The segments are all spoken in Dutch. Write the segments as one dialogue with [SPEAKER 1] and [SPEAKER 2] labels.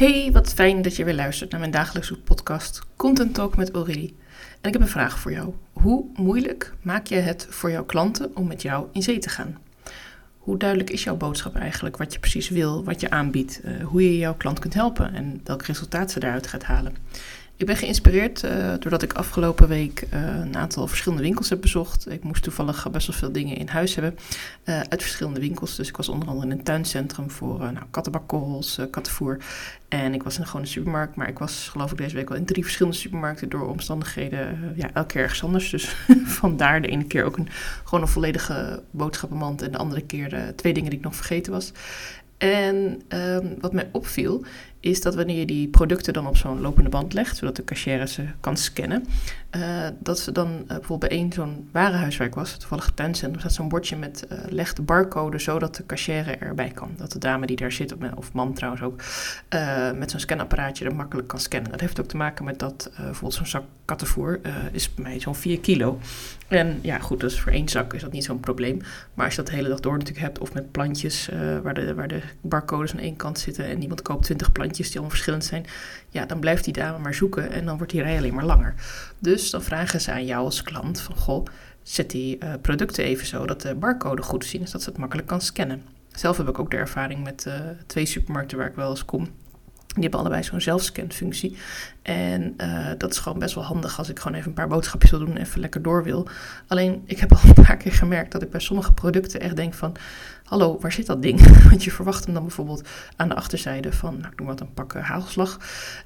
[SPEAKER 1] Hey, wat fijn dat je weer luistert naar mijn dagelijkse podcast Content Talk met Aurélie. En ik heb een vraag voor jou. Hoe moeilijk maak je het voor jouw klanten om met jou in zee te gaan? Hoe duidelijk is jouw boodschap eigenlijk? Wat je precies wil, wat je aanbiedt, uh, hoe je jouw klant kunt helpen en welk resultaat ze daaruit gaat halen? Ik ben geïnspireerd uh, doordat ik afgelopen week uh, een aantal verschillende winkels heb bezocht. Ik moest toevallig best wel veel dingen in huis hebben uh, uit verschillende winkels. Dus ik was onder andere in een tuincentrum voor nou, kattenbakkorrels, kattenvoer. En ik was in een supermarkt, maar ik was geloof ik deze week wel in drie verschillende supermarkten door omstandigheden. ja, elke keer ergens anders. Dus vandaar de ene keer ook een, gewoon een volledige boodschappenmand en de andere keer twee dingen die ik nog vergeten was. En um, wat mij opviel, is dat wanneer je die producten dan op zo'n lopende band legt, zodat de cashier ze kan scannen, uh, dat ze dan uh, bijvoorbeeld bij één zo'n warenhuis waar ik was, toevallig tuincentrum, staat zo'n bordje met uh, leg de barcode zodat de cashier erbij kan. Dat de dame die daar zit, of man trouwens ook, met zo'n scanapparaatje er makkelijk kan scannen. Dat heeft ook te maken met dat bijvoorbeeld zo'n zak kattenvoer is bij mij zo'n 4 kilo. En ja, goed, dus voor één zak is dat niet zo'n probleem. Maar als je dat de hele dag door natuurlijk hebt, of met plantjes waar, de, waar de barcodes aan één kant zitten en iemand koopt 20 plantjes die allemaal verschillend zijn, ja, dan blijft die dame maar zoeken en dan wordt die rij alleen maar langer. Dus dan vragen ze aan jou als klant van, goh, zet die uh, producten even zo dat de barcode goed te zien is, dat ze het makkelijk kan scannen. Zelf heb ik ook de ervaring met uh, twee supermarkten waar ik wel eens kom. Die hebben allebei zo'n zelfscanfunctie. En uh, dat is gewoon best wel handig als ik gewoon even een paar boodschapjes wil doen en even lekker door wil. Alleen, ik heb al een paar keer gemerkt dat ik bij sommige producten echt denk van... Hallo, waar zit dat ding? Want je verwacht hem dan bijvoorbeeld aan de achterzijde van, nou, ik noem wat, een pak uh, hagelslag.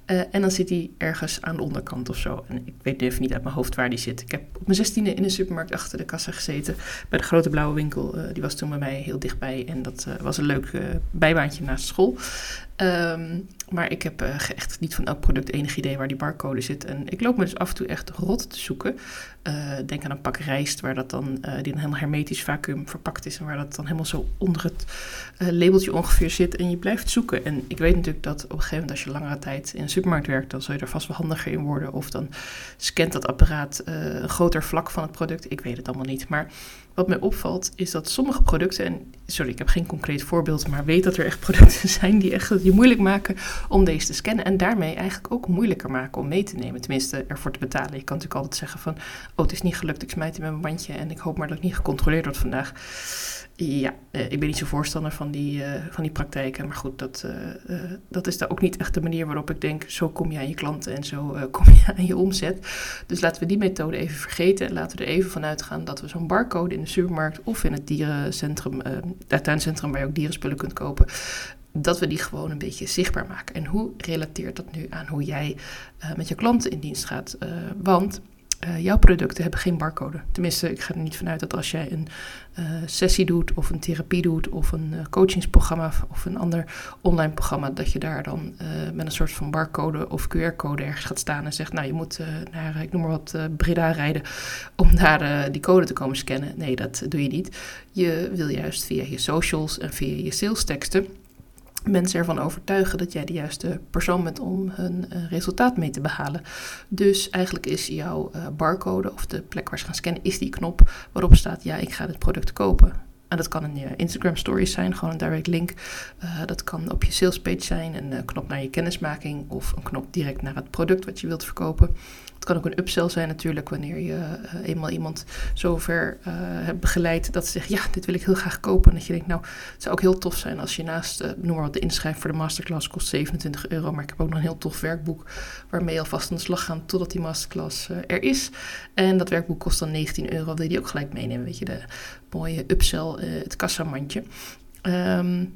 [SPEAKER 1] Uh, en dan zit hij ergens aan de onderkant of zo. En ik weet even niet uit mijn hoofd waar die zit. Ik heb op mijn zestiende in een supermarkt achter de kassa gezeten. Bij de grote blauwe winkel. die was toen bij mij heel dichtbij. En dat was een leuk bijbaantje naast school. Um, maar ik heb uh, echt niet van elk product enig idee waar die barcode zit. En ik loop me dus af en toe echt rot te zoeken. Uh, denk aan een pak rijst waar dat dan, uh, die dan helemaal hermetisch vacuüm verpakt is. En waar dat dan helemaal zo onder het labeltje ongeveer zit. En je blijft zoeken. En ik weet natuurlijk dat op een gegeven moment als je langere tijd in een supermarkt werkt, dan zal je er vast wel handiger in worden. Of dan scant dat apparaat een groter vlak van het product. Ik weet het allemaal niet. Maar wat mij opvalt is dat sommige producten, en sorry, ik heb geen concreet voorbeeld, maar weet dat er echt producten zijn die echt je moeilijk maken om deze te scannen. En daarmee eigenlijk ook moeilijker maken om mee te nemen. Tenminste, ervoor te betalen. Je kan natuurlijk altijd zeggen van, oh het is niet gelukt, ik smijt in mijn bandje en ik hoop maar dat ik niet gecontroleerd word vandaag. Ja, eh, ik ben niet zo voorstander van die, uh, van die praktijken. Maar goed, dat, uh, dat is daar ook niet echt de manier waarop ik denk... zo kom je aan je klanten en zo kom je aan je omzet. Dus laten we die methode even vergeten. En laten we er even van uitgaan dat we zo'n barcode in de supermarkt... of in het dierencentrum, het tuincentrum waar je ook dierenspullen kunt kopen... dat we die gewoon een beetje zichtbaar maken. En hoe relateert dat nu aan hoe jij met je klanten in dienst gaat? want uh, jouw producten hebben geen barcode. Tenminste, ik ga er niet vanuit dat als jij een uh, sessie doet of een therapie doet of een uh, coachingsprogramma of een ander online programma, dat je daar dan met een soort van barcode of QR-code ergens gaat staan en zegt, nou je moet naar, ik noem maar wat, Breda rijden om daar die code te komen scannen. Nee, dat doe je niet. Je wil juist via je socials en via je sales teksten mensen ervan overtuigen dat jij de juiste persoon bent om hun uh, resultaat mee te behalen. Dus eigenlijk is jouw uh, barcode of de plek waar ze gaan scannen, is die knop waarop staat: ja, ik ga dit product kopen. Dat kan een uh, Instagram stories zijn, gewoon een direct link. dat kan op je salespage zijn, een knop naar je kennismaking of een knop direct naar het product wat je wilt verkopen. Het kan ook een upsell zijn natuurlijk, wanneer je eenmaal iemand zover hebt begeleid dat ze zegt, ja, dit wil ik heel graag kopen. En dat je denkt, nou, het zou ook heel tof zijn als je naast, noem maar wat, de inschrijf voor de masterclass kost 27 euro. Maar ik heb ook nog een heel tof werkboek waarmee je alvast aan de slag gaat totdat die masterclass er is. En dat werkboek kost dan 19 euro, wil je die ook gelijk meenemen, weet je, de mooie upsell, het kassamandje. Um,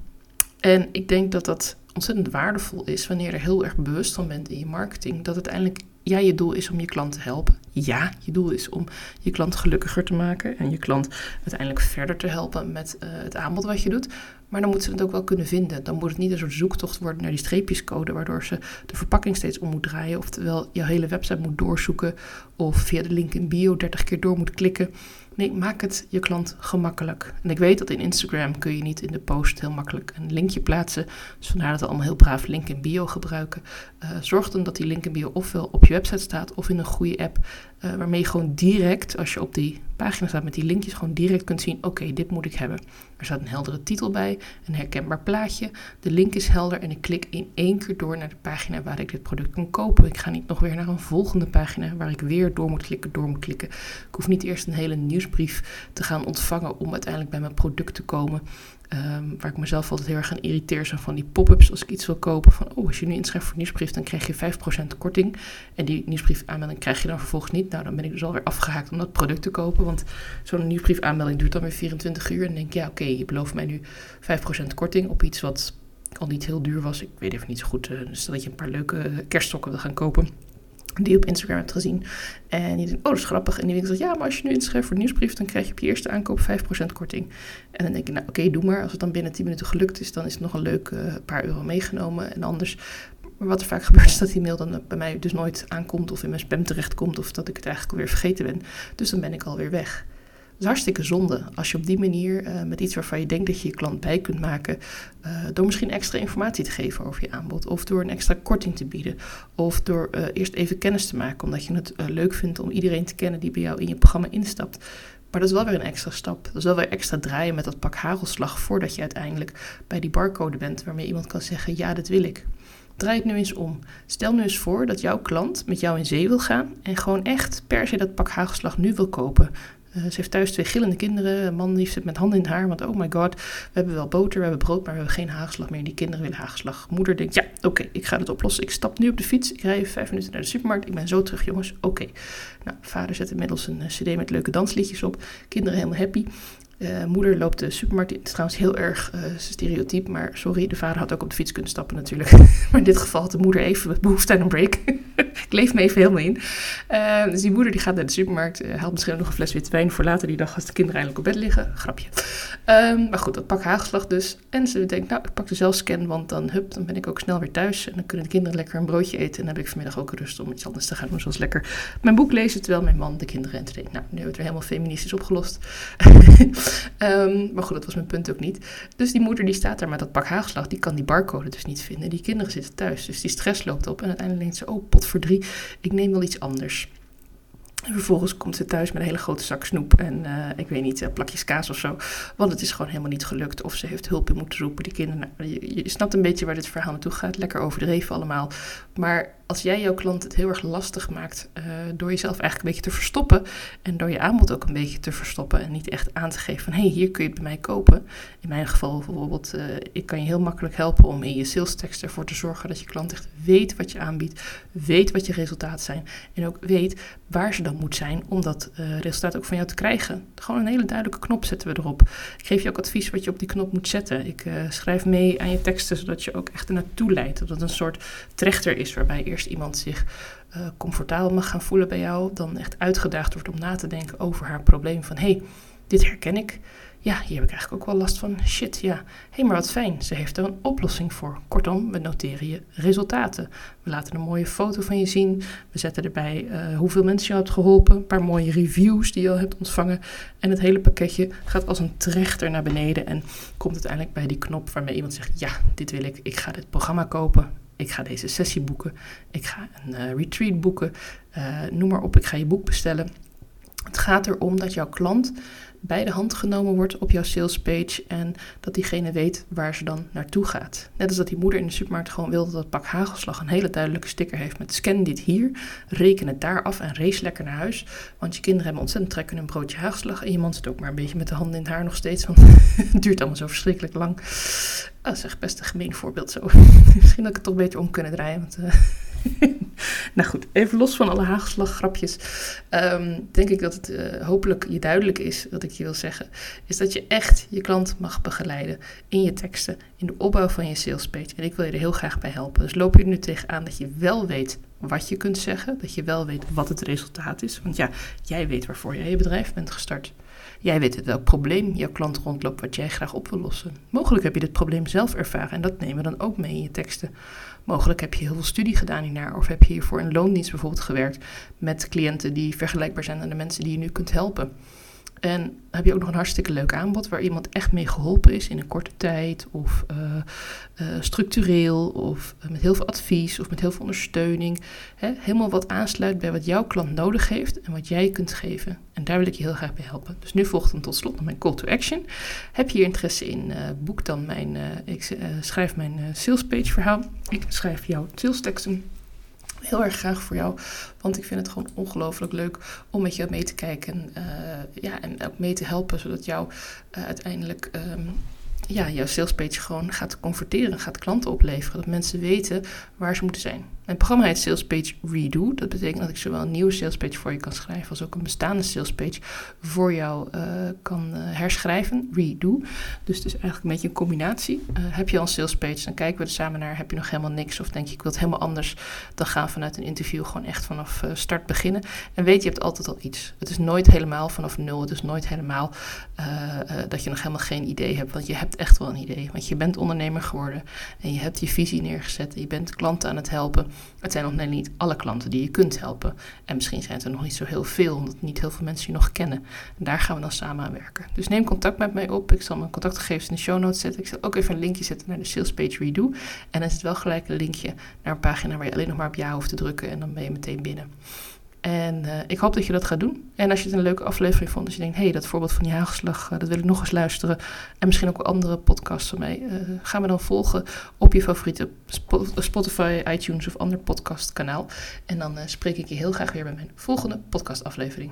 [SPEAKER 1] en ik denk dat dat ontzettend waardevol is wanneer je er heel erg bewust van bent in je marketing. Dat uiteindelijk ja, je doel is om je klant te helpen. Ja, je doel is om je klant gelukkiger te maken en je klant uiteindelijk verder te helpen met uh, het aanbod wat je doet. Maar dan moeten ze het ook wel kunnen vinden. Dan moet het niet een soort zoektocht worden naar die streepjescode, waardoor ze de verpakking steeds om moet draaien. Oftewel je hele website moet doorzoeken of via de link in bio 30 keer door moet klikken. Nee, maak het je klant gemakkelijk. En ik weet dat in Instagram kun je niet in de post heel makkelijk een linkje plaatsen. Dus vandaar dat we allemaal heel braaf link in bio gebruiken. Uh, zorg dan dat die link in bio ofwel op je website staat of in een goede app. Uh, waarmee je gewoon direct, als je op die pagina staat met die linkjes, gewoon direct kunt zien: oké, dit moet ik hebben. Er staat een heldere titel bij, een herkenbaar plaatje. De link is helder en ik klik in één keer door naar de pagina waar ik dit product kan kopen. Ik ga niet nog weer naar een volgende pagina waar ik weer door moet klikken, door moet klikken. Ik hoef niet eerst een hele nieuwsbrief te gaan ontvangen om uiteindelijk bij mijn product te komen. Ehm, waar ik mezelf altijd heel erg aan irriteer zijn van die pop-ups als ik iets wil kopen. Van, oh, als je nu inschrijft voor nieuwsbrief, dan krijg je 5% korting. En die nieuwsbrief aanmelding krijg je dan vervolgens niet. Nou, dan ben ik dus alweer afgehaakt om dat product te kopen. Want zo'n nieuwsbrief aanmelding duurt dan weer 24 uur. En dan denk ik, ja, oké, je belooft mij nu 5% korting op iets wat al niet heel duur was. Ik weet even niet zo goed. Uh, stel dat je een paar leuke kerststokken wil gaan kopen die op Instagram hebt gezien. En die denkt, oh, dat is grappig. En die winkel ja, maar als je nu inschrijft voor de nieuwsbrief, dan krijg je op je eerste aankoop 5% korting. En dan denk je, nou oké, doe maar. Als het dan binnen 10 minuten gelukt is, dan is het nog een leuk uh, paar euro meegenomen. En anders, maar wat er vaak gebeurt, is dat die mail dan bij mij dus nooit aankomt of in mijn spam terechtkomt. Of dat ik het eigenlijk alweer vergeten ben. Dus dan ben ik alweer weg is hartstikke zonde als je op die manier uh, met iets waarvan je denkt dat je je klant bij kunt maken, uh, door misschien extra informatie te geven over je aanbod, of door een extra korting te bieden, of door uh, eerst even kennis te maken, omdat je het leuk vindt om iedereen te kennen die bij jou in je programma instapt. Maar dat is wel weer een extra stap. Dat is wel weer extra draaien met dat pak hagelslag voordat je uiteindelijk bij die barcode bent waarmee iemand kan zeggen: Ja, dat wil ik. Draai het nu eens om. Stel nu eens voor dat jouw klant met jou in zee wil gaan en gewoon echt per se dat pak hagelslag nu wil kopen. Uh, ze heeft thuis twee gillende kinderen. Een man die zit met handen in het haar. Want oh my god, we hebben wel boter, we hebben brood, maar we hebben geen hagelslag meer. Die kinderen willen hagelslag. Moeder denkt, ja, oké, ik ga het oplossen. Ik stap nu op de fiets. Ik rij vijf minuten naar de supermarkt. Ik ben zo terug, jongens. Oké. Nou, vader zet inmiddels een eh, cd met leuke dansliedjes op. Kinderen helemaal happy. Uh, moeder loopt de supermarkt in. Het trouwens heel erg stereotyp, maar sorry, de vader had ook op de fiets kunnen stappen natuurlijk. maar in dit geval had de moeder even behoefte aan een break. ik leef me even helemaal in. Uh, dus die moeder die gaat naar de supermarkt, haalt misschien nog een fles witte wijn voor later die dag als de kinderen eindelijk op bed liggen. Grapje. Um, maar goed, dat pak hagelslag dus. En ze denkt, nou, ik pak de zelfscan, want dan, hup, dan ben ik ook snel weer thuis. En dan kunnen de kinderen lekker een broodje eten. En dan heb ik vanmiddag ook rust om iets anders te gaan doen, zoals lekker mijn boek lezen, terwijl mijn man de kinderen entertaint. Nou, nu hebben we het weer helemaal feministisch opgelost. Um, maar goed, dat was mijn punt ook niet. Dus die moeder die staat daar met dat pak haagslag, die kan die barcode dus niet vinden. Die kinderen zitten thuis, dus die stress loopt op. En uiteindelijk denkt ze, oh pot voor drie, ik neem wel iets anders. En vervolgens komt ze thuis met een hele grote zak snoep en uh, ik weet niet, uh, plakjes kaas of zo. Want het is gewoon helemaal niet gelukt. Of ze heeft hulp in moeten roepen. Die kinderen, nou, je, snapt een beetje waar dit verhaal naartoe gaat. Lekker overdreven allemaal. Maar als jij jouw klant het heel erg lastig maakt uh, door jezelf eigenlijk een beetje te verstoppen en door je aanbod ook een beetje te verstoppen en niet echt aan te geven van hé, hey, hier kun je het bij mij kopen. In mijn geval bijvoorbeeld, uh, ik kan je heel makkelijk helpen om in je sales tekst ervoor te zorgen dat je klant echt weet wat je aanbiedt, weet wat je resultaten zijn en ook weet waar ze dan moet zijn om dat uh, resultaat ook van jou te krijgen. Gewoon een hele duidelijke knop zetten we erop. Ik geef je ook advies wat je op die knop moet zetten. Ik schrijf mee aan je teksten zodat je ook echt er naartoe leidt. Dat het een soort trechter is waarbij eerst iemand zich uh, comfortabel mag gaan voelen bij jou, dan echt uitgedaagd wordt om na te denken over haar probleem. Van hé, hey, dit herken ik. Ja, hier heb ik eigenlijk ook wel last van. Shit, ja. Hé, hey, maar wat fijn. Ze heeft er een oplossing voor. Kortom, we noteren je resultaten. We laten een mooie foto van je zien. We zetten erbij uh, hoeveel mensen je hebt geholpen. Een paar mooie reviews die je al hebt ontvangen. En het hele pakketje gaat als een trechter naar beneden. En komt uiteindelijk bij die knop waarmee iemand zegt: Ja, dit wil ik. Ik ga dit programma kopen ik ga deze sessie boeken, ik ga een uh, retreat boeken, uh, noem maar op, ik ga je boek bestellen. Het gaat erom dat jouw klant bij de hand genomen wordt op jouw salespage en dat diegene weet waar ze dan naartoe gaat. Net als dat die moeder in de supermarkt gewoon wil dat het pak hagelslag een hele duidelijke sticker heeft met scan dit hier, reken het daar af en race lekker naar huis. Want je kinderen hebben ontzettend trek in een broodje hagelslag en je man zit ook maar een beetje met de handen in haar nog steeds, want het duurt allemaal zo verschrikkelijk lang. Dat is echt best een gemeen voorbeeld zo. Misschien dat ik het toch beter om kunnen draaien, want... Uh, nou goed, even los van alle hagelslaggrapjes. Um, denk ik dat het uh, hopelijk je duidelijk is wat ik je wil zeggen. Is dat je echt je klant mag begeleiden in je teksten, in de opbouw van je salespage. En ik wil je er heel graag bij helpen. Dus loop je er nu tegenaan dat je wel weet wat je kunt zeggen. Dat je wel weet wat het resultaat is. Want ja, jij weet waarvoor jij je bedrijf bent gestart. Jij weet welk probleem jouw klant rondloopt wat jij graag op wil lossen. Mogelijk heb je dit probleem zelf ervaren en dat nemen we dan ook mee in je teksten. Mogelijk heb je heel veel studie gedaan hiernaar of heb je hiervoor in loondienst bijvoorbeeld gewerkt met cliënten die vergelijkbaar zijn aan de mensen die je nu kunt helpen. En heb je ook nog een hartstikke leuk aanbod waar iemand echt mee geholpen is in een korte tijd, of uh, uh, structureel, of met heel veel advies, of met heel veel ondersteuning. Hè? Helemaal wat aansluit bij wat jouw klant nodig heeft en wat jij kunt geven. En daar wil ik je heel graag bij helpen. Dus nu volgt dan tot slot nog mijn call to action. Heb je hier interesse in, boek dan mijn, ik schrijf mijn salespage verhaal. Ik schrijf jouw sales teksten heel erg graag voor jou. Want ik vind het gewoon ongelooflijk leuk om met jou mee te kijken. Uh, ja, en ook mee te helpen, zodat jou uh, uiteindelijk um, ja, jouw salespage gewoon gaat converteren, gaat klanten opleveren. Dat mensen weten waar ze moeten zijn. Mijn programma heet Salespage Redo. Dat betekent dat ik zowel een nieuwe salespage voor je kan schrijven als ook een bestaande salespage voor jou uh, kan uh, herschrijven. Redo. Dus het is eigenlijk een beetje een combinatie. Uh, heb je al een salespage, dan kijken we er samen naar. Heb je nog helemaal niks of denk je ik wil het helemaal anders, dan gaan we vanuit een interview gewoon echt vanaf start beginnen. En weet je, hebt altijd al iets. Het is nooit helemaal vanaf nul. Het is nooit helemaal dat je nog helemaal geen idee hebt. Want je hebt echt wel een idee. Want je bent ondernemer geworden en je hebt je visie neergezet. En je bent klanten aan het helpen. Het zijn nog net niet alle klanten die je kunt helpen. En misschien zijn het er nog niet zo heel veel, omdat niet heel veel mensen je nog kennen. En daar gaan we dan samen aan werken. Dus neem contact met mij op. Ik zal mijn contactgegevens in de show notes zetten. Ik zal ook even een linkje zetten naar de sales page redo. En dan is het wel gelijk een linkje naar een pagina waar je alleen nog maar op ja hoeft te drukken. En dan ben je meteen binnen. En uh, ik hoop dat je dat gaat doen. En als je het een leuke aflevering vond, als je denkt, hé, hey, dat voorbeeld van die hagelslag, uh, dat wil ik nog eens luisteren. En misschien ook andere podcasts van mij. Uh, ga me dan volgen op je favoriete Spotify, iTunes of ander podcastkanaal. En dan spreek ik je heel graag weer bij mijn volgende podcastaflevering.